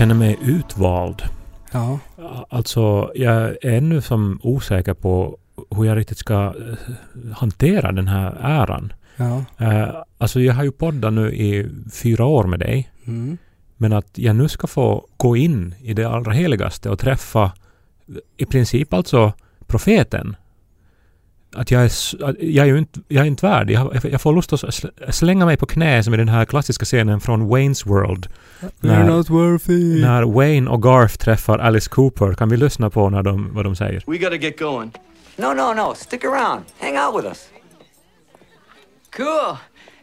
Känner mig utvald. Ja. Alltså, jag är ännu som osäker på hur jag riktigt ska eh, hantera den här äran. Ja. Eh, Alltså, jag har ju poddat nu i fyra år med dig. Mm. Men att jag nu ska få gå in i det allra heligaste och träffa i princip alltså profeten. Att jag är, jag är ju inte, jag är inte värd. Jag, jag får lust att sl- slänga mig på knä som i den här klassiska scenen från Wayne's World. När- You're not worthy. När Wayne och Garth träffar Alice Cooper kan vi lyssna på när de, vad de säger. We gotta get going. No, no, no. Stick around. Hang out with us. Cool.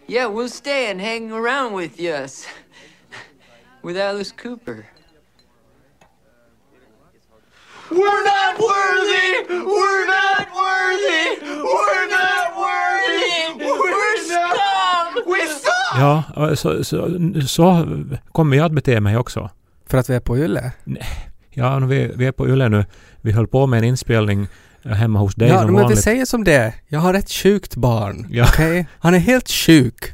Yeah, we'll stay and hang around with us. With Alice Cooper. We're not worthy! We're not worthy! We're not worthy! We're scum! We're scum! Ja, så, så, så kommer jag att bete mig också. För att vi är på Yle? Ja, vi, vi är på Yle nu. Vi höll på med en inspelning eh, hemma hos dig Ja, som men vi vanligt. säger som det. Jag har ett sjukt barn. Ja. Okej? Han är helt sjuk.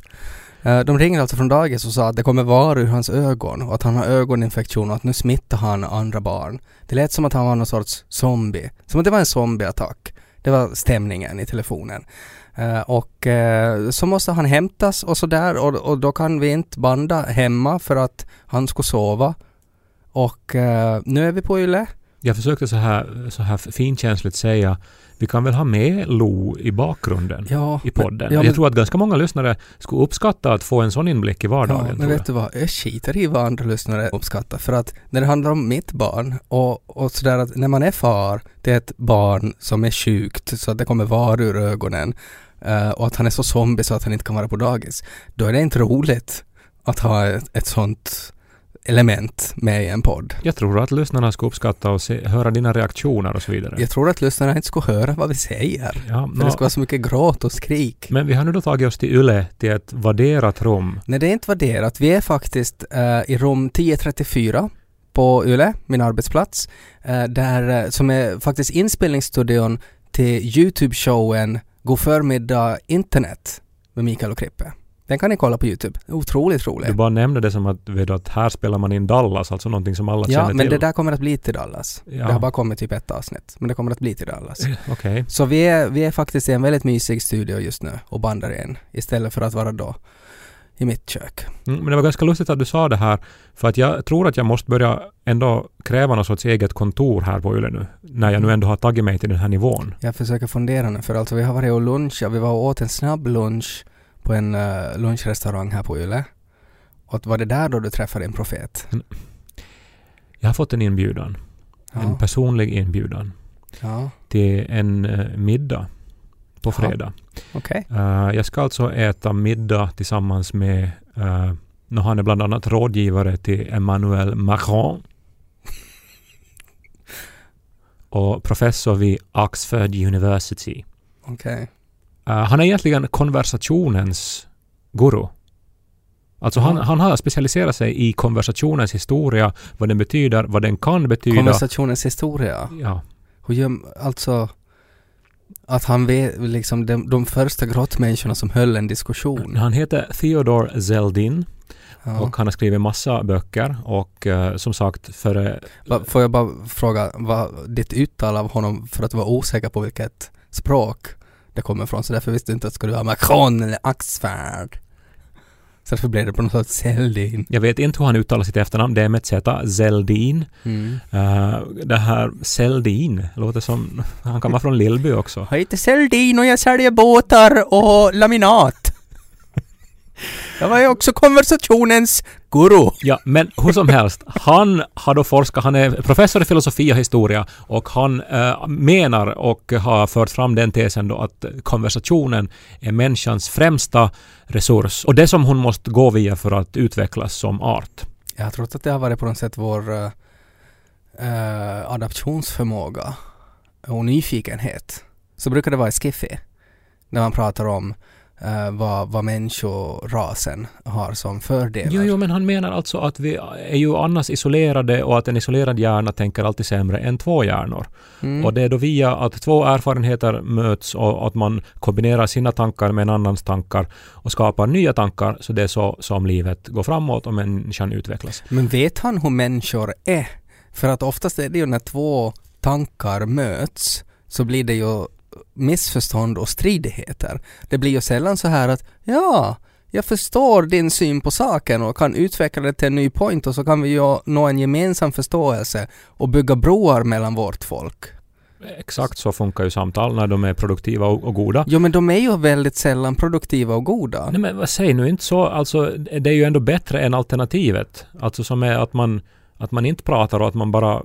Eh, de ringer alltså från dagis och sa att det kommer vara ur hans ögon och att han har ögoninfektion och att nu smittar han andra barn. Det lät som att han var någon sorts zombie. Som att det var en zombieattack. Det var stämningen i telefonen. Eh, och eh, så måste han hämtas och sådär och, och då kan vi inte banda hemma för att han ska sova. Och nu är vi på Yle. Jag försökte så här, så här finkänsligt säga vi kan väl ha med Lo i bakgrunden Ja, i podden. men- ja, jag men- tror att ganska många lyssnare skulle uppskatta att få en sån inblick i vardagen. Ja, men vet jag. du vad? Jag skiter i vad andra lyssnare uppskattar. För att när det handlar om mitt barn och, och sådär att när man är far till ett barn som är sjukt så att det kommer var ur ögonen eh, och att han är så zombie så att han inte kan vara på dagis. Då är det inte roligt att ha ett, ett sånt element med i en podd. Jag tror att lyssnarna skulle uppskatta och se, höra dina reaktioner och så vidare. Jag tror att lyssnarna inte skulle höra vad vi säger. Ja, För det ska vara så mycket gråt och skrik. Men vi har nu då tagit oss till Yle, till ett värderat rum. Nej, det är inte värderat. Vi är faktiskt eh, i rum 1034 på Yle, min arbetsplats, eh, där, eh, som är faktiskt inspelningsstudion till YouTube-showen God förmiddag internet med Mikael och Krippe. Den kan ni kolla på YouTube. Otroligt rolig. Du bara nämnde det som att, vet du, att här spelar man in Dallas, alltså någonting som alla Ja, känner men till. det där kommer att bli till Dallas. Ja. Det har bara kommit typ ett avsnitt, men det kommer att bli till Dallas. Okej. Så vi är, vi är faktiskt i en väldigt mysig studio just nu och bandar in istället för att vara då i mitt kök. Mm, Men det var ganska lustigt att du sa det här, för att jag tror att jag måste börja ändå kräva någon sorts eget kontor här på Yle nu, när jag nu ändå har tagit mig till den här nivån. Jag försöker fundera nu för alltså vi har varit och lunchat, vi var och åt en snabb lunch på en uh, lunchrestaurang här på Yle. Och var det där då du träffade en profet? Jag har fått en inbjudan, en Ja. personlig inbjudan, Ja, till en eh, middag på fredag. okej. Eh, jag ska alltså äta middag tillsammans med, uh, han är bland annat rådgivare till Emmanuel Macron och professor vid Oxford University. Okej. Eh, han är egentligen konversationens guru. Alltså han, han har specialiserat sig i konversationens historia, vad den betyder, vad den kan betyda. Konversationens historia. ja. Hur gör, alltså att han vet liksom de, de första grottmänniskorna som höll en diskussion. Han heter Theodor Zeldin Ja. och han har skrivit massa böcker och eh, som sagt för Va- Får jag bara fråga vad ditt uttal av honom för att du var osäker på vilket språk det kommer ifrån så därför visste du inte att det skulle vara Macron eller Axford. Så därför blev det på något sätt Seldin. Jag vet inte hur han uttalar sitt efternamn, det är med ett Z, Zeldin. Mm. Uh, det här Zeldin låter som, han kan vara från Lillby också. Jag heter Seldin och jag säljer båtar och laminat. Jag var ju också konversationens guru. Ja, men hur som helst, han har då forskat, han är professor i filosofi och historia och han eh, menar och har fört fram den tesen då att konversationen är människans främsta resurs och det som hon måste gå via för att utvecklas som art. Jag har trott att det har varit på något sätt vår uh, uh, adaptionsförmåga och nyfikenhet. Så brukar det vara i Skiffy. När man pratar om uh, vad, vad människorasen har som fördelar. Jo, jo, men han menar alltså att vi är ju annars isolerade och att en isolerad hjärna tänker alltid sämre än två hjärnor. Mm. Och det är då via att två erfarenheter möts och att man kombinerar sina tankar med en annans tankar och skapar nya tankar så det är så som livet går framåt och människan utvecklas. Men vet han hur människor är? För att oftast är det ju när två tankar möts så blir det ju missförstånd och stridigheter. Det blir ju sällan så här att ja, jag förstår din syn på saken och kan utveckla det till en ny point och så kan vi ju nå en gemensam förståelse och bygga broar mellan vårt folk. Exakt så funkar ju samtal när de är produktiva och, och goda. Jo men de är ju väldigt sällan produktiva och goda. Nej men vad säg nu inte så, alltså det är ju ändå bättre än alternativet. Alltså som är att man, att man inte pratar och att man bara,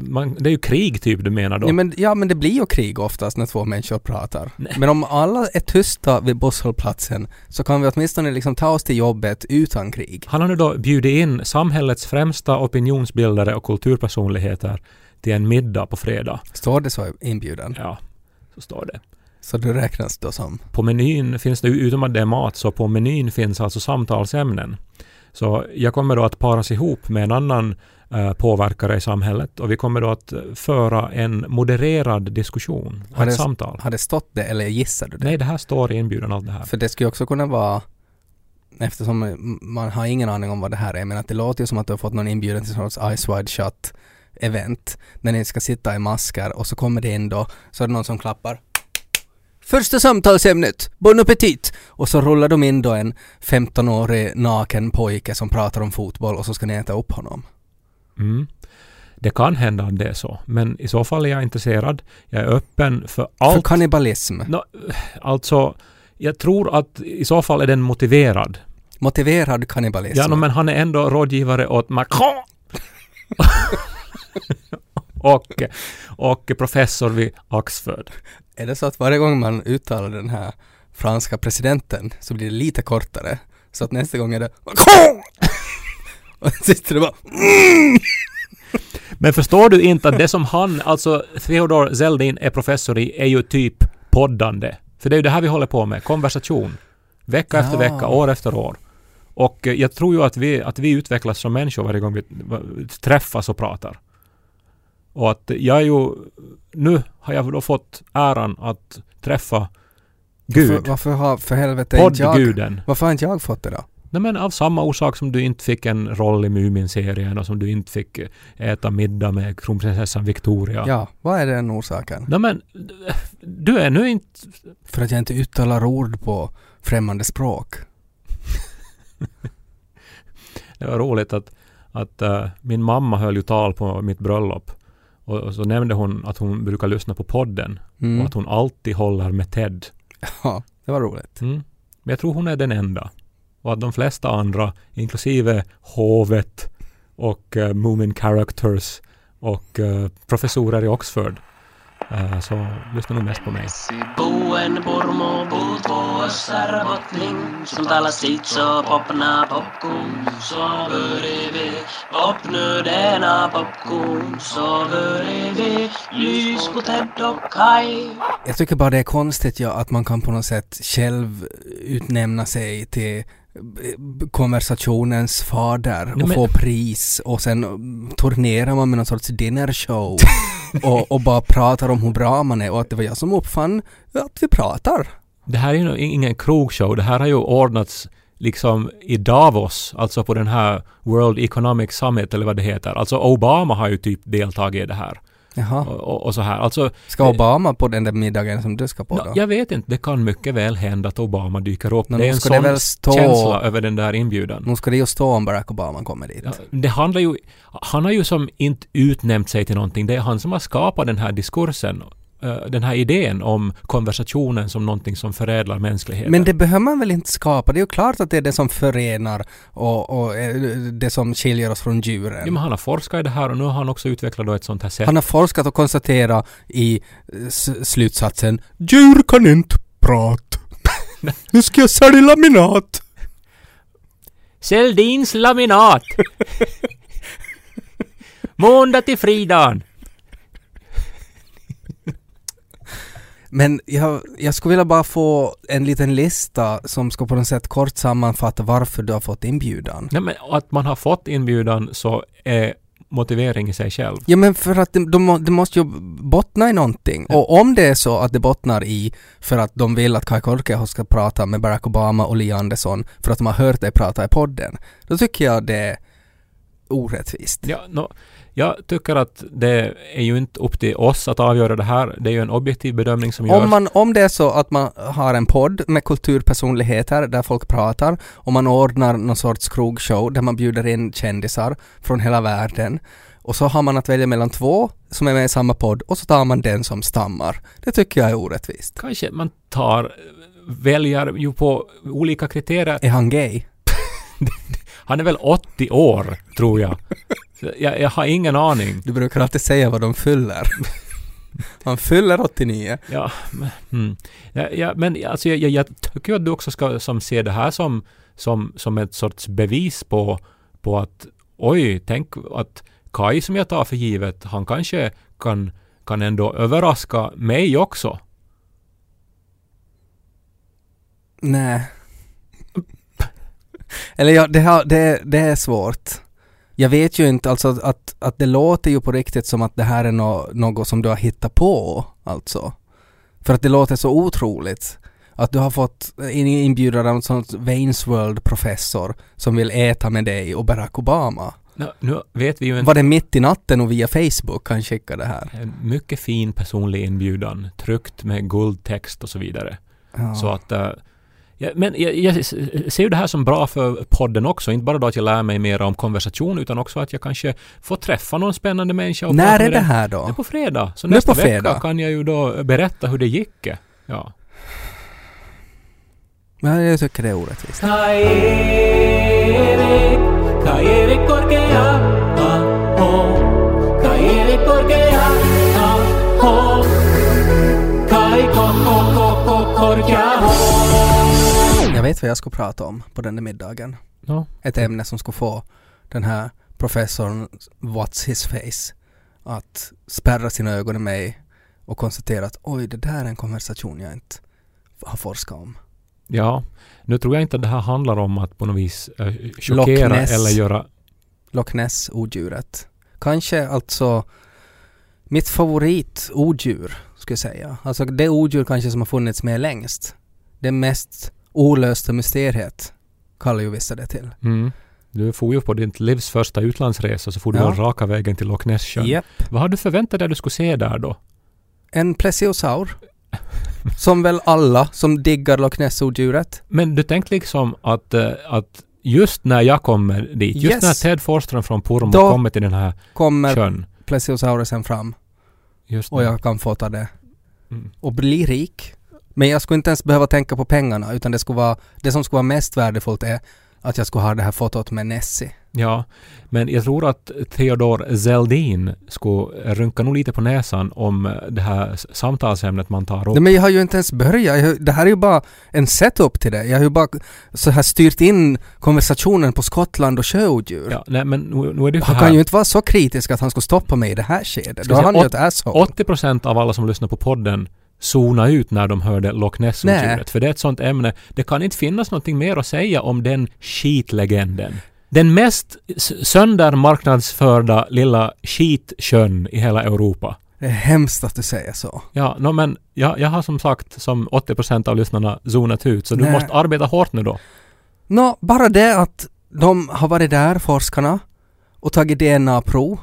man, det är ju krig typ du menar då. Ja men, ja men det blir ju krig oftast när två människor pratar. Men om alla är tysta vid busshållplatsen så kan vi åtminstone liksom ta oss till jobbet utan krig. Han har nu då bjudit in samhällets främsta opinionsbildare och kulturpersonligheter till en middag på fredag. Står det så i inbjudan? Ja, så står det. Så det räknas då som? På menyn finns det, utom att det är mat, så på menyn finns alltså samtalsämnen. Så jag kommer då att paras ihop med en annan eh, påverkare i samhället och vi kommer då att föra en modererad diskussion, Har ett det- samtal. Har det stått det eller gissar du det? Nej, det här står i inbjudan allt det här. För det skulle också kunna vara Eftersom man har ingen aning om vad det här är men att det låter ju som att du har fått någon inbjudan till sorts Eyes Wide Shut event när ni ska sitta i masker och så kommer det in då så är det någon som klappar Första samtalsämnet, Bon appetit! Och så rullar de in då en 15-årig naken pojke som pratar om fotboll och så ska ni äta upp honom. Mm. Det kan hända att det är så, men i så fall är jag intresserad. Jag är öppen för allt. För kannibalism. Nå, alltså, jag tror att i så fall är den motiverad. Motiverad kannibalism. Ja, no, men han är ändå rådgivare åt Macron. och, och professor vid Oxford. Är det så att varje gång man uttalar den här franska presidenten så blir det lite kortare? Så att nästa gång är det Macron! Och sitter det bara Men förstår du inte att det som han, alltså Theodor Zeldin är professor i, är ju typ poddande. För det är ju det här vi håller på med, konversation. Vecka efter Ja. vecka, år efter år. Och eh, jag tror ju att vi, att vi utvecklas som människor varje gång vi träffas och pratar. Och att jag är ju... Nu har jag då fått äran att träffa Gud. Varför, varför har för helvete inte jag... Varför har inte jag fått det då? Nej men av samma orsak som du inte fick en roll i Mumin-serien och som du inte fick eh, äta middag med kronprinsessan Victoria. Ja, vad är den orsaken? Nej men, du är nu inte... För att jag inte uttalar ord på främmande språk. Det var roligt att, att eh, min mamma höll ju tal på mitt bröllop. Och, och så nämnde hon att hon brukar lyssna på podden och Mm. att hon alltid håller med Ted. Ja, det var roligt. Mm. Men jag tror hon är den enda. Och att de flesta andra, inklusive hovet och uh, Moomin Characters och eh, professorer i Oxford, eh, så lyssnar nog mest på mig. Puuttuu sarvotning Som talar sitt så popna popcorn. Så börjar vi Popnu denna popcorn. Så börjar vi Lys på Ted och Kai Jag tycker bara det är konstigt ja, att man kan på något sätt själv utnämna sig till eh, konversationens fader och Nej, men- få pris och sen mm, turnerar man med någon sorts dinnershow och, och bara pratar om hur bra man är och att det var jag som uppfann att vi pratar. Det här är ju ingen krogshow. Det här har ju ordnats liksom i Davos, alltså på den här World Economic Summit eller vad det heter. Alltså Obama har ju typ deltagit i det här. Jaha. Och, och, så här. Alltså, Ska Obama på den där middagen som du ska på då? jag vet inte, det kan mycket väl hända att Obama dyker upp. Men det är en sån väl stå- känsla över den där inbjudan. Nu ska det ju stå om Barack Obama kommer dit. Ja, det handlar ju... Han har ju som inte utnämnt sig till någonting. Det är han som har skapat den här diskursen. Eh, den här idén om konversationen som någonting som förädlar mänskligheten. Men det behöver man väl inte skapa? Det är ju klart att det är det som förenar och, och eh, det som skiljer oss från djuren. Ja, men han har forskat i det här och nu har han också utvecklat då ett sånt här sätt. Han har forskat och konstaterat i eh, slutsatsen Djur kan inte prata. nu ska jag sälja laminat. Seldins laminat! Måndag till fridagen! Men jag, jag skulle vilja bara få en liten lista som ska på något sätt kort sammanfatta varför du har fått inbjudan. Nej, men att man har fått inbjudan så är motivering i sig själv. Ja men för att det, de, det måste ju bottna i någonting. Ja. Och om det är så att det bottnar i för att de vill att Kai Korkeaho ska prata med Barack Obama och Li Andersson för att de har hört dig prata i podden, då tycker jag det orättvist. Ja, nå, jag tycker att det är ju inte upp till oss att avgöra det här. Det är ju en objektiv bedömning som görs. Om, man, om det är så att man har en podd med kulturpersonligheter där folk pratar och man ordnar någon sorts krogshow där man bjuder in kändisar från hela världen och så har man att välja mellan två som är med i samma podd och så tar man den som stammar. Det tycker jag är orättvist. Kanske man tar, väljer ju på olika kriterier. Är han gay? Han är väl 80 år, tror jag. Jag, jag har ingen aning. Du brukar alltid säga vad de fyller. Han fyller 89. Ja, men, mm. ja, ja, men alltså jag, jag, jag tycker att du också ska som, se det här som, som, som ett sorts bevis på, på att oj, tänk att Kai som jag tar för givet, han kanske kan, kan ändå överraska mig också. Nej. Eller ja, det, har, det, det är svårt. Jag vet ju inte, alltså att, att det låter ju på riktigt som att det här är nå något som du har hittat på, alltså. För att det låter så otroligt. Att du har fått en inbjudan av en sån Wayne's World-professor som vill äta med dig och Barack Obama. Nu, nu vet vi ju en, Var det mitt i natten och via Facebook kan skicka det här? en mycket fin personlig inbjudan, tryckt med guldtext och så vidare. Ja. Så att eh, ja, men jag, jag ser ju det här som bra för podden också. Inte bara då att jag lär mig mer om konversation utan också att jag kanske får träffa någon spännande människa. och När är det här Det är då? på fredag. Så Nu nästa på fredag? vecka kan jag ju då berätta hur det gick. Ja. Ja, jag tycker det är orättvist. Kai Erik, vet vad jag ska prata om på den där middagen. Ja. Ett ämne som ska få den här professorn What's his face att spärra sina ögon i mig och konstatera att oj, det där är en konversation jag inte har forskat om. ja. Nu tror jag inte att det här handlar om att på något vis eh, chockera Ness. eller göra... Loch Ness-odjuret. Kanske alltså mitt favoritodjur, skulle jag säga. Alltså det odjur kanske som har funnits med längst. Det mest olösta mysteriet kallar ju vissa det till. Mm. Du får ju på ditt livs första utlandsresa så får du Ja. raka vägen till Loch Ness-sjön. Japp. Vad har du förväntat dig att du skulle se där då? En plesiosaur. som väl alla som diggar Loch Ness-odjuret. Men du tänkte liksom att, eh, att just när jag kommer dit, just Yes. när Ted Forsström från Purmo Då kommer till den här Kommer sjön. plesiosaurusen fram Just och jag kan fota det. Mm. Och bli rik. Men jag skulle inte ens behöva tänka på pengarna utan det skulle vara, det som skulle vara mest värdefullt är att jag skulle ha det här fotot med Nessie. Ja, men jag tror att Theodor Zeldin skulle rynka nog lite på näsan om det här samtalsämnet man tar upp. Nej, men jag har ju inte ens börjat. Har- det här är ju bara en setup till det. Jag har ju bara så här styrt in konversationen på Skottland och sjöodjur. Ja, nej, men nu, nu är det Han kan ju inte vara så kritisk att han skulle stoppa mig i det här skedet. Då är han ju ett asshole. 80 procent av alla som lyssnar på podden zona ut när de hörde Loch. Ness-odjuret. För det är ett sånt ämne. Det kan inte finnas någonting mer att säga om den skitlegenden. Den mest söndermarknadsförda lilla skitsjön i hela Europa. Det är hemskt att du säger så. Ja, no, men jag, jag har som sagt som 80 procent av lyssnarna zonat ut, så du måste arbeta hårt nu då. Nå, bara det att de har varit där, forskarna, och tagit DNA-prov.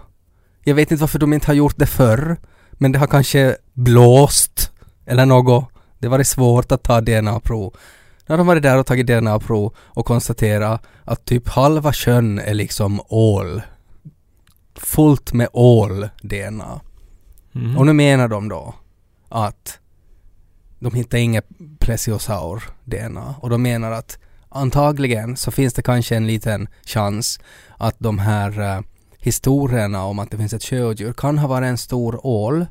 Jag vet inte varför de inte har gjort det förr, men det har kanske blåst eller något. Det varit svårt att ta DNA-prov. Har de varit där och tagit DNA-prov och konstaterat att typ halva sjön är liksom ål. Fullt med ål-DNA. Mhm. Och nu menar de då att de hittar inget plesiosaur-DNA och de menar att antagligen så finns det kanske en liten chans att de här eh, historierna om att det finns ett sjöodjur kan ha varit en stor ål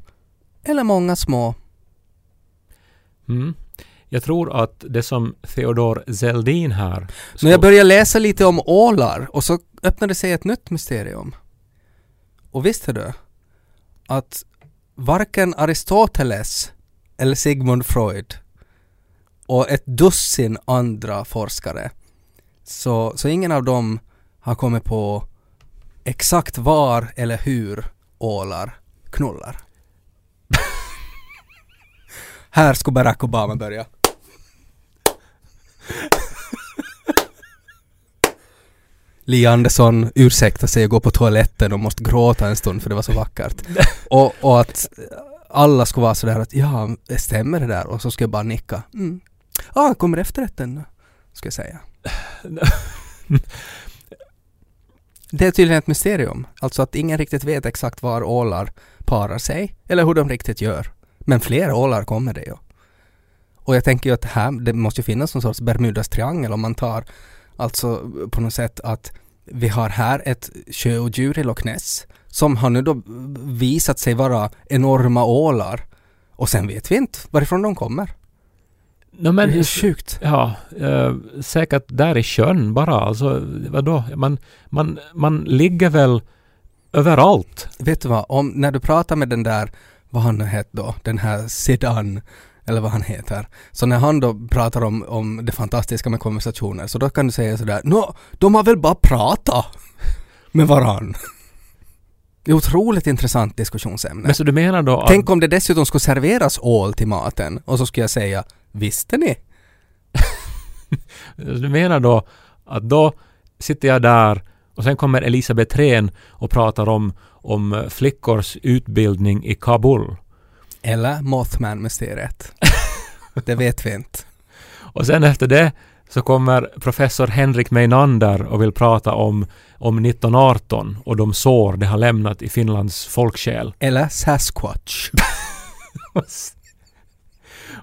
eller många små. Mm. Jag tror att det som Theodor Zeldin här... När jag började läsa lite om ålar och så öppnade sig ett nytt mysterium. Och visste du att varken Aristoteles eller Sigmund Freud och ett dussin andra forskare så, så ingen av dem har kommit på exakt var eller hur ålar knullar. Här ska Barack Obama börja. Li Andersson ursäktar sig och går på toaletten och måste gråta en stund för det var så vackert. Och, och att alla skulle vara sådär att ja, stämmer det där? Och så ska jag bara nicka. Mm. Ah, kommer efterrätten nu, ska jag säga. Det är tydligen ett mysterium. Alltså att ingen riktigt vet exakt var ålar parar sig eller hur de riktigt gör. Men fler ålar kommer det ju. Och jag tänker ju att här, det måste ju finnas någon sorts Bermudas triangel om man tar alltså på något sätt att vi har här ett sjöodjur i Loch Ness som har nu då visat sig vara enorma ålar och sen vet vi inte varifrån de kommer. No, men, det är sjukt. Ja, eh, säkert där i sjön bara. Alltså, vadå? Man, man, man ligger väl överallt. Vet du vad, om, när du pratar med den där, vad han hette då, den här Sedan, eller vad han heter. Så när han då pratar om, om det fantastiska med konversationer, så då kan du säga sådär, nå, de har väl bara pratat med varann. Det är otroligt intressant diskussionsämne. Men så du menar då att... Tänk om det dessutom skulle serveras ål till maten och så skulle jag säga, visste ni? du menar då att då sitter jag där och sen kommer Elisabeth Trén och pratar om, om flickors utbildning i Kabul. Eller Mothman-mysteriet. det vet vi inte. Och sen efter det så kommer professor Henrik Meinander och vill prata om, om 1918 och de sår det har lämnat i Finlands folksjäl. Eller Sasquatch.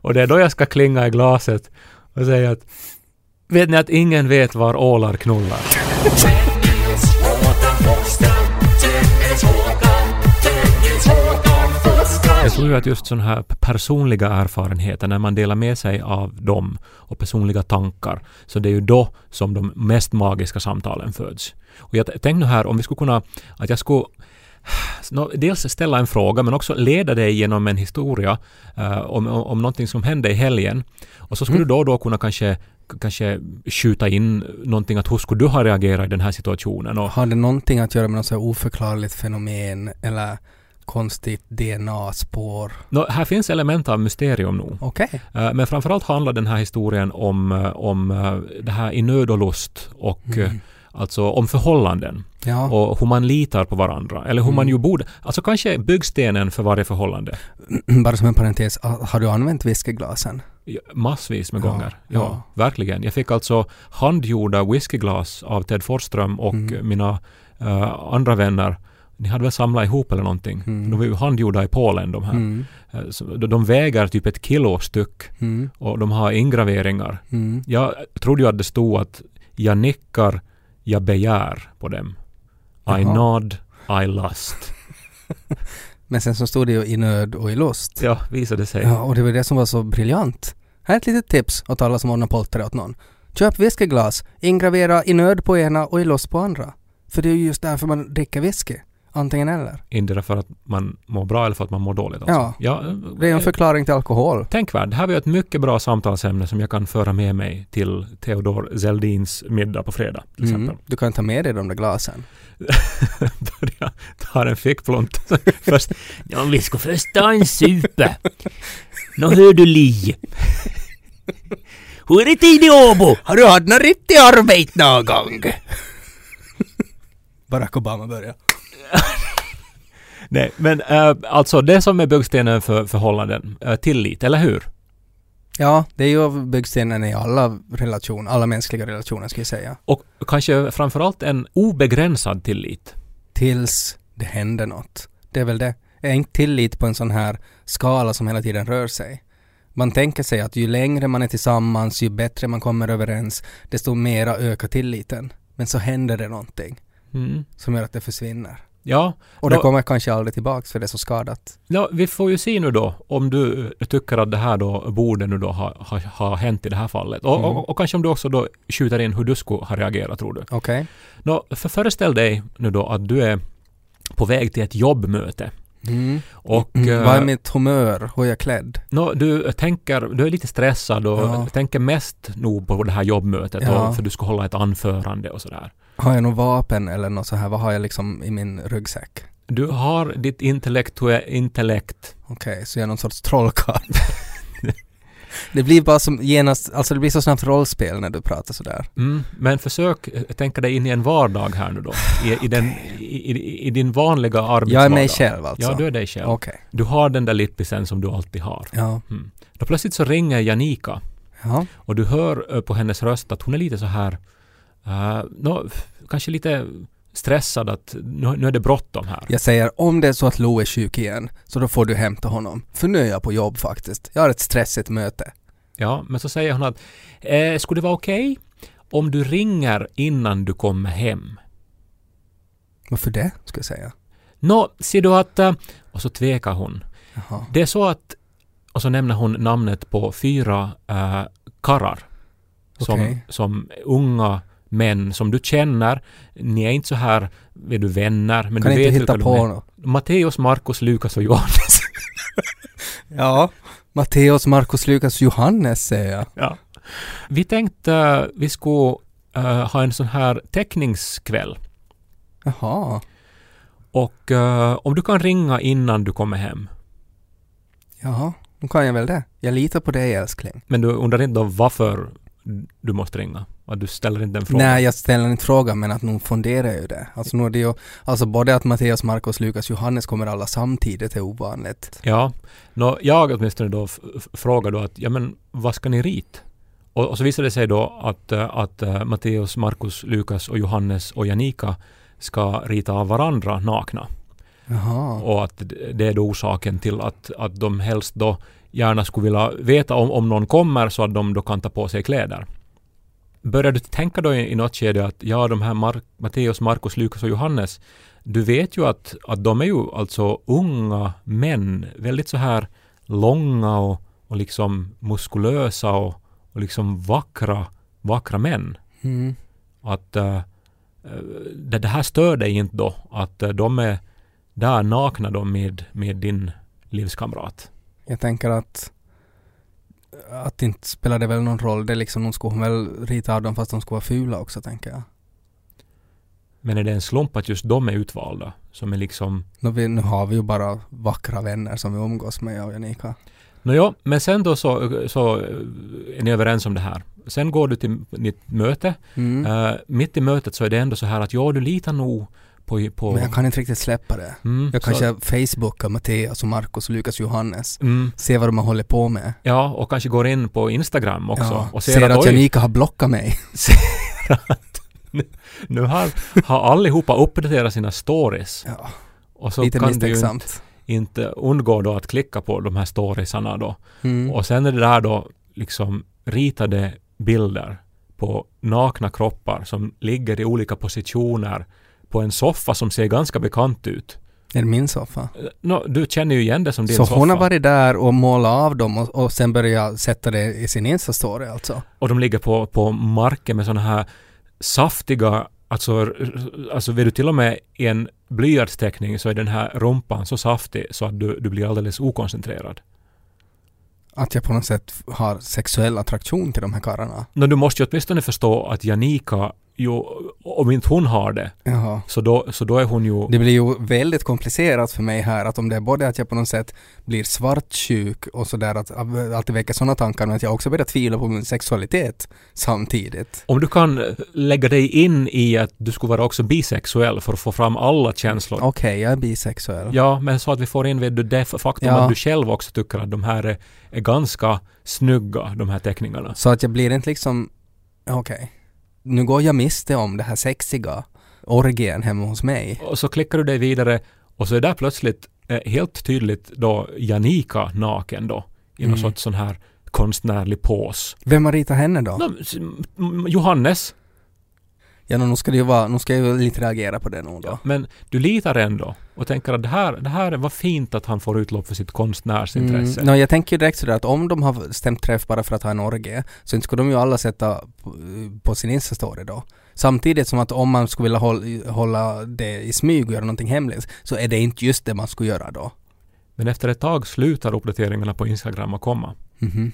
och det är då jag ska klinga i glaset och säga att vet ni att ingen vet var ålar knullar? Jag tror ju att just sådana här personliga erfarenheter, när man delar med sig av dem och personliga tankar, så det är ju då som de mest magiska samtalen föds. Och jag tänkte nu här om vi skulle kunna, att jag skulle dels ställa en fråga men också leda dig genom en historia uh, om, om, om någonting som hände i helgen. Och så skulle mm. du då och då kunna kanske kanske skjuta in någonting att hur skulle du ha reagerat i den här situationen? Och, har det någonting att göra med något så oförklarligt fenomen eller konstigt DNA-spår. No, här finns element av mysterium nog. Okay. Uh, men framförallt handlar den här historien om, uh, om uh, det här i nöd och lust och mm. alltså om förhållanden. Ja. Och hur man litar på varandra. Eller hur mm. man ju borde... Alltså kanske byggstenen för varje förhållande. Bara som en parentes, har du använt whiskyglasen? Massvis med ja, gånger. Ja, ja, verkligen. Jag fick alltså handgjorda whiskyglas av Ted Forsström och mm. mina andra vänner ni hade väl samlat ihop eller någonting. Mm. De var ju handgjorda i Polen de här. Mm. Eh, de väger typ ett kilo styck mm. och de har ingraveringar. Mm. Jag trodde ju att det stod att jag nickar, jag begär på dem. Jaha. I nod, I lust. Men sen så stod det ju i nöd och i lust. Ja, visade sig. Ja, och det var det som var så briljant. Här är ett litet tips åt alla som ordnar polter åt någon. Köp whiskyglas, ingravera i nöd på ena och i lust på andra. För det är ju just därför man dricker whisky. Antingen eller. Inte för att man mår bra eller för att man mår dåligt. Alltså. Ja, ja, det är en förklaring till alkohol. Tänkvärd. Det här var ju ett mycket bra samtalsämne som jag kan föra med mig till Theodor Zeldins middag på fredag. Till mm. exempel. Du kan ta med dig de där glasen. Börja ta en fickplont först. Ja, vi ska först ta en supe. Nå hör du Li. Hur är det tid i Åbo? Har du haft något riktigt arbete någon gång? Barack Obama börjar. Nej, men äh, alltså det som är byggstenen för förhållanden, äh, tillit, eller hur? Ja, det är ju byggstenen i alla relationer, alla mänskliga relationer ska jag säga. Och kanske framförallt en obegränsad tillit. Tills det händer något. Det är väl det. är inte tillit på en sån här skala som hela tiden rör sig. Man tänker sig att ju längre man är tillsammans, ju bättre man kommer överens, desto mera ökar tilliten. Men så händer det någonting Mm. som gör att det försvinner. Ja, Och det Nå- kommer kanske aldrig tillbaks för det är så skadat. Ja, vi får ju se nu då om du tycker att det här då borde nu då ha, ha, ha hänt i det här fallet. Och, Mm. och, och kanske om du också då skjuter in hur du skulle ha reagerat tror du. Okej? Nå, för föreställ dig nu då att du är på väg till ett jobbmöte. Mm. Och Mm. eh, Vad är mitt humör? Hur är jag klädd? nå, du tänker, du är lite stressad och Ja. tänker mest nog på det här jobbmötet Ja. och, för du ska hålla ett anförande och sådär. Har jag något vapen eller något så här? Vad har jag liksom i min ryggsäck? Du har ditt intellektu- intellekt. Okej, så jag är någon sorts trollkarl. det blir bara som genast, alltså det blir så snabbt rollspel när du pratar sådär. Mm, men försök eh, tänka dig in i en vardag här nu då. I, i, den, i, i, din vanliga arbetsvardag. Jag är mig själv alltså? Ja, du är dig själv. Okej. Du har den där lippisen som du alltid har. Ja. Mm. Då plötsligt så ringer Janika Ja. och du hör eh, på hennes röst att hon är lite så här, uh, nå, kanske lite stressad att nu, nu är det bråttom här. Jag säger om det är så att Lo är sjuk igen, så då får du hämta honom. För nu är jag på jobb faktiskt. Jag har ett stressigt möte. Ja, men så säger hon att eh, skulle det vara okej om du ringer innan du kommer hem? Varför det, ska jag säga? Nå, ser du att... eh, Och så tvekar hon. Jaha. Det är så att... Och så nämner hon namnet på fyra äh, karrar. Som, Okej. som unga män som du känner. Ni är inte så här, är du vänner, men kan du inte vet hitta vilka på något. Matteus, Markus, Lukas och Johannes. Ja. Matteus, Markus, Lukas, Johannes säger jag. ja. Vi tänkte vi skulle äh, ha en sån här teckningskväll. Jaha. Och äh, om du kan ringa innan du kommer hem. Jaha. Nu kan jag väl det. Jag litar på dig älskling. Men du undrar inte då varför du måste ringa? Att du ställer inte en fråga? Nej, jag ställer inte frågan men att nog funderar jag ju det. Alltså nu är det ju, alltså både att Matteus, Markus, Lukas, Johannes kommer alla samtidigt är ovanligt. Ja. Nå, jag åtminstone då frågar då att, ja men vad ska ni rit? Och, och så visar det sig då att, eh, att uh, Matteus, Markus, Lukas och Johannes och Janika ska rita av varandra nakna. Jaha. Och att det är då orsaken till att, att de helst då gärna skulle vilja veta om, om någon kommer så att de då kan ta på sig kläder. Börjar du tänka då i, i något skede att ja, de här Mar- Matteus, Markus, Lukas och Johannes, du vet ju att, att de är ju alltså unga män, väldigt så här långa och, och liksom muskulösa och, och liksom vackra, vackra män. Mm. Att eh, det, det här stör dig inte då, att eh, de är där nakna då med, med din livskamrat. Jag tänker att att inte spelar det väl någon roll. Det är liksom, de skulle väl rita av dem fast de skulle vara fula också tänker jag. Men är det en slump att just de är utvalda? Som är liksom... Nu, vi, nu har vi ju bara vackra vänner som vi umgås med jag och Janika. Nåja, men sen då så, så är ni överens om det här. Sen går du till ditt möte. Mm. Eh, mitt i mötet så är det ändå så här att ja, du litar nog på... på Men jag kan inte riktigt släppa det. mm, Jag så- kanske facebookar Matteus och Markus, Lukas, Johannes. Mm, Se vad de hållit på med. ja, och kanske går in på Instagram också. Ja, och ser, att oj, Janika har blockat mig. ser att nu, har, har allihopa uppdaterat sina stories. Ja, Och så lite kan du ju inte, misstänksamt. inte undgå då att klicka på de här storiesarna då. Mm. Och sen är det där då liksom ritade bilder på nakna kroppar som ligger i olika positioner på en soffa som ser ganska bekant ut. Är det min soffa? Eh, Nå, du känner ju igen det som din Så soffa. hon har varit där och målat av dem och, och sen börjat sätta det i sin Insta-story alltså? Och de ligger på, på marken med sådana här saftiga, alltså, alltså vet du till och med i en blyertsteckning så är den här rumpan så saftig så att du, du blir alldeles okoncentrerad. Att jag på något sätt har sexuell attraktion till de här karlarna? Nå, du måste ju åtminstone förstå att Janika, ju, om inte hon har det, Jaha. så då, så då är hon ju... Det blir ju väldigt komplicerat för mig här att om det är både att jag på något sätt blir svartsjuk och sådär att alltid väcker sådana tankar men att jag också börjar tvivla på min sexualitet samtidigt. Om du kan lägga dig in i att du skulle vara också bisexuell för att få fram alla känslor. Okej, jag är bisexuell. Ja, men så att vi får in vet det faktum Ja. att du själv också tycker att de här är, är ganska snygga, de här teckningarna. Så att jag blir inte liksom, okej. Nu går jag miste om det här sexiga orgien hemma hos mig. Och så klickar du dig vidare och så är där plötsligt eh, helt tydligt då Janika naken då. I någon Mm. sorts sån här konstnärlig pås. Vem har ritat henne då? Johannes, Ja, nu ska det ju vara, nu ska jag ju lite reagera på det nog då. men du litar ändå och tänker att det här, det här var fint att han får utlopp för sitt konstnärsintresse. Mm. No, jag tänker ju direkt sådär att om de har stämt träff bara för att ha en orgie, så inte skulle de ju alla sätta på, på sin Insta-story då. Samtidigt som att om man skulle vilja hålla, hålla det i smyg och göra någonting hemligt, så är det inte just det man skulle göra då. Men efter ett tag slutar uppdateringarna på Instagram att komma. Mhm.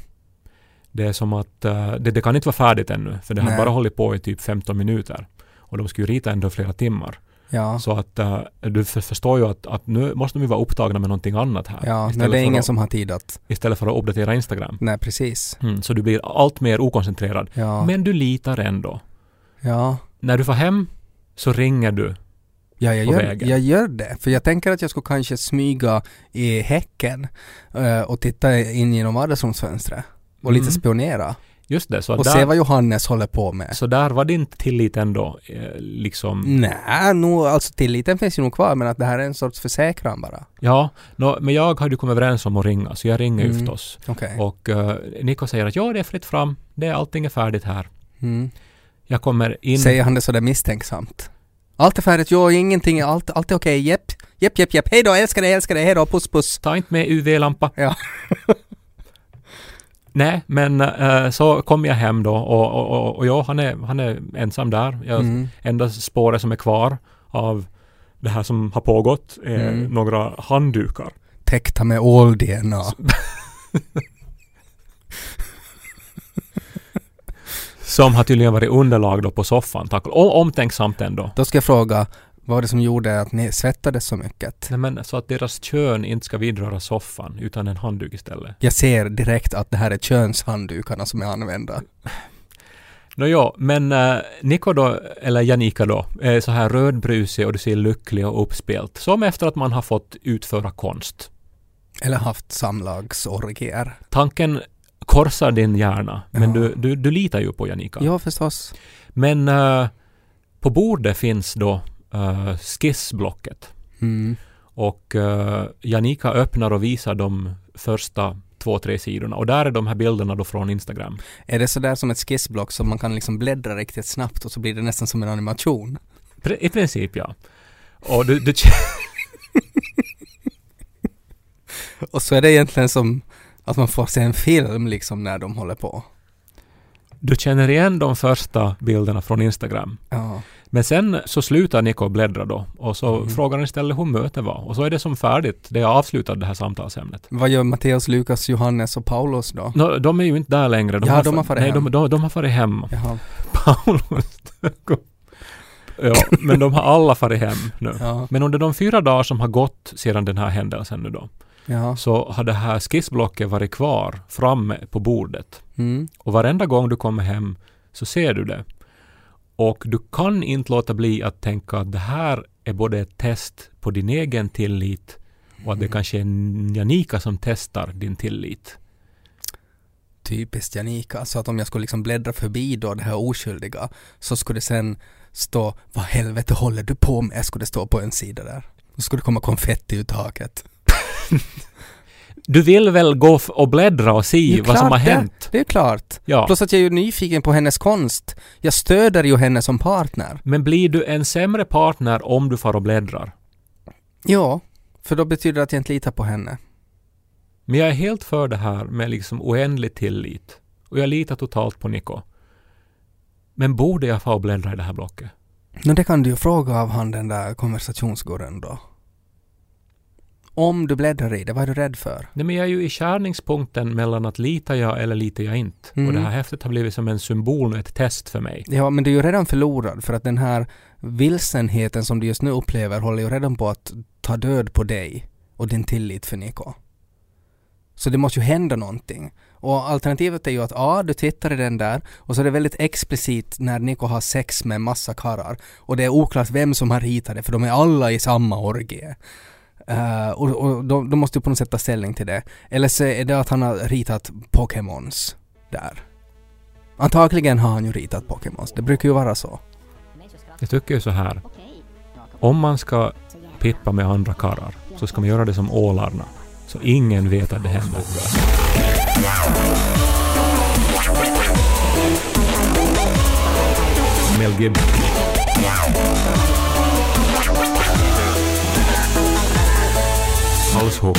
Det är som att eh, det, det kan inte vara färdigt ännu, för det har Nej. bara hållit på i typ 15 minuter. Och de skulle ju rita ändå flera timmar. Ja, Så att eh, du för, förstår ju att, att nu måste de ju vara upptagna med någonting annat här. ja nej, det är ingen att, som har tid att, istället för att uppdatera Instagram. nej precis. Mm, så du blir allt mer okoncentrerad. Ja, Men du litar ändå. ja. När du får hem så ringer du. Ja, jag gör, jag gör det. För jag tänker att jag skulle kanske smyga i häcken eh, och titta in genom vardagsrumsfönstret och lite Mm. spionera. Just det, så, Och där, se vad Johannes håller på med. så där var din tillit ändå eh, liksom... Nej, nog, alltså tilliten finns ju nog kvar men att det här är en sorts försäkran bara. Ja, nå, men jag hade ju kommit överens om att ringa, så jag ringer ju Mm. förstås. Okej. Och uh, Niko säger att ja, det är fritt fram. Det är, allting är färdigt här. Mm. Jag kommer in... Säger han det sådär misstänksamt? Allt är färdigt, jo, ingenting, allt, allt är okej, jepp, jepp, jepp, jepp, hej då, älskar dig, älskar dig, hej då, puss, puss. Ta inte med UV-lampa. Ja. Nej, men eh, så kom jag hem då och, och, och, och ja, han är, han är ensam där. Jag, Mm. Enda spåret som är kvar av det här som har pågått är Mm. några handdukar. Täckta med ål-DNA. Som har tydligen varit underlag då på soffan. Tack och omtänksamt ändå. Då ska jag fråga, vad var det som gjorde att ni svettades så mycket? Nej, men så att deras kön inte ska vidröra soffan utan en handduk istället. Jag ser direkt att det här är könshanddukarna som är använda. Nå ja, men uh, Niko då, eller Janika då, är så här rödbrusig och du ser lycklig och uppspelt. Som efter att man har fått utföra konst. Eller haft samlagsorgier. Tanken korsar din hjärna, men Ja. du, du, du litar ju på Janika. Ja, förstås. Men eh, på bordet finns då uh, skissblocket. Mm. Och uh, Janika öppnar och visar de första två, tre sidorna. Och där är de här bilderna då från Instagram. Är det sådär som ett skissblock som man kan liksom bläddra riktigt snabbt och så blir det nästan som en animation? I princip ja. Och du, du, Och så är det egentligen som att man får se en film liksom när de håller på. du känner igen de första bilderna från Instagram. Ja. Men sen så slutar Niko bläddra då och så Mm. frågar han istället hur mötet var. Och så är det som färdigt. Det är avslutat det här samtalsämnet. Vad gör Matteus, Lukas, Johannes och Paulus då? Nå, de är ju inte där längre. Ja, de har farit nej, hem. De, de, de har farit hem. Jaha. Paulus. ja, men de har alla farit hem nu. Ja. Men under de fyra dagar som har gått sedan den här händelsen nu då, Ja. så har det här skissblocket varit kvar framme på bordet. Mm. Och varenda gång du kommer hem så ser du det. Och du kan inte låta bli att tänka att det här är både ett test på din egen tillit och att det kanske är Janika som testar din tillit. Typiskt Janika. Så att om jag skulle liksom bläddra förbi då det här oskyldiga så skulle det sen stå Vad helvete håller du på med? Skulle det stå på en sida där. Då skulle det komma konfetti ur taket. Du vill väl gå och bläddra och se vad som har det. hänt? Det är klart. Ja. Plus att jag är ju nyfiken på hennes konst. Jag stöder ju henne som partner. Men blir du en sämre partner om du far och bläddrar? Ja, för då betyder det att jag inte litar på henne. Men jag är helt för det här med liksom oändlig tillit. Och jag litar totalt på Niko. Men borde jag få bläddra i det här blocket? Men det kan du ju fråga av han den där konversationsgurren då. Om du bläddrar i det, vad är du rädd för? Nej, men jag är ju i skärningspunkten mellan att litar jag eller litar jag inte. Mm. Och det här häftet har blivit som en symbol och ett test för mig. Ja, men du är ju redan förlorad för att den här vilsenheten som du just nu upplever håller ju redan på att ta död på dig och din tillit för Niko. Så det måste ju hända någonting. Och alternativet är ju att A, du tittar i den där och så är det väldigt explicit när Niko har sex med en massa karlar och det är oklart vem som har ritat det för de är alla i samma orgie. Eh, och och då, då måste du på något sätt ta ställning till det. Eller så är det att han har ritat Pokémons där. Antagligen har han ju ritat Pokémons, det brukar ju vara så. Jag tycker ju så här. Om man ska pippa med andra karlar så ska man göra det som ålarna. Så ingen vet att det händer. Mel Gibson. 好丑